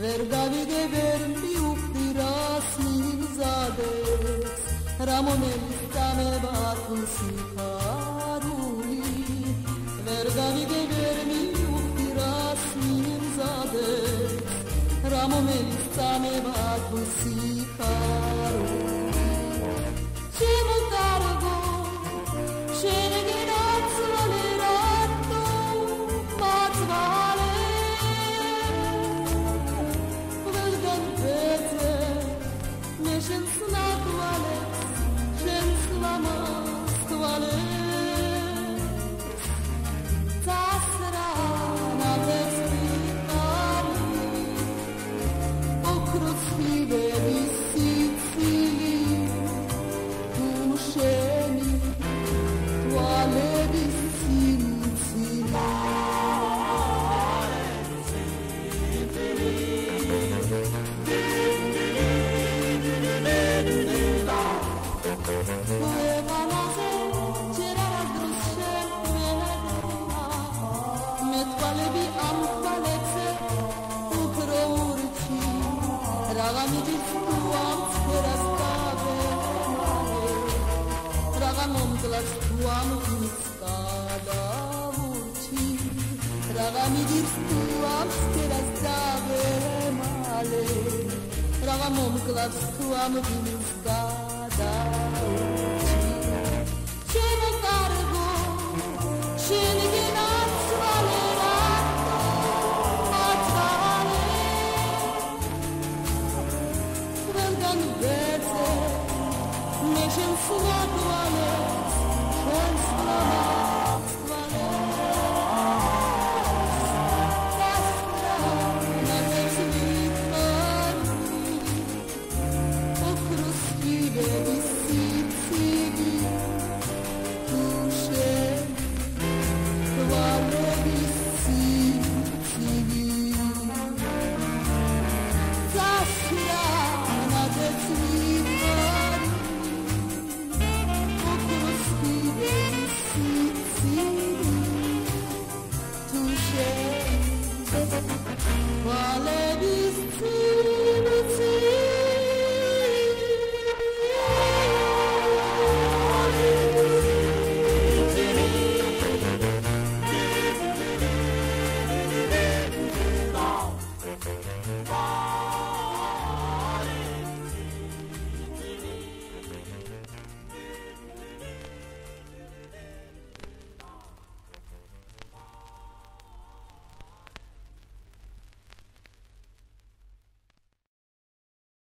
Vergavi de verbi upti rasni zade Ramonem tame batun si paruli Vergavi de verbi upti rasni zade Ramonem tame batun Ragavamomtlas tuamutnis kadavuci Ragamidirs tuams teras davemale Ragavamomtlas tuamutnis kadavuci Čemu cargo, šelge nas valera Nas Niczym smak łamie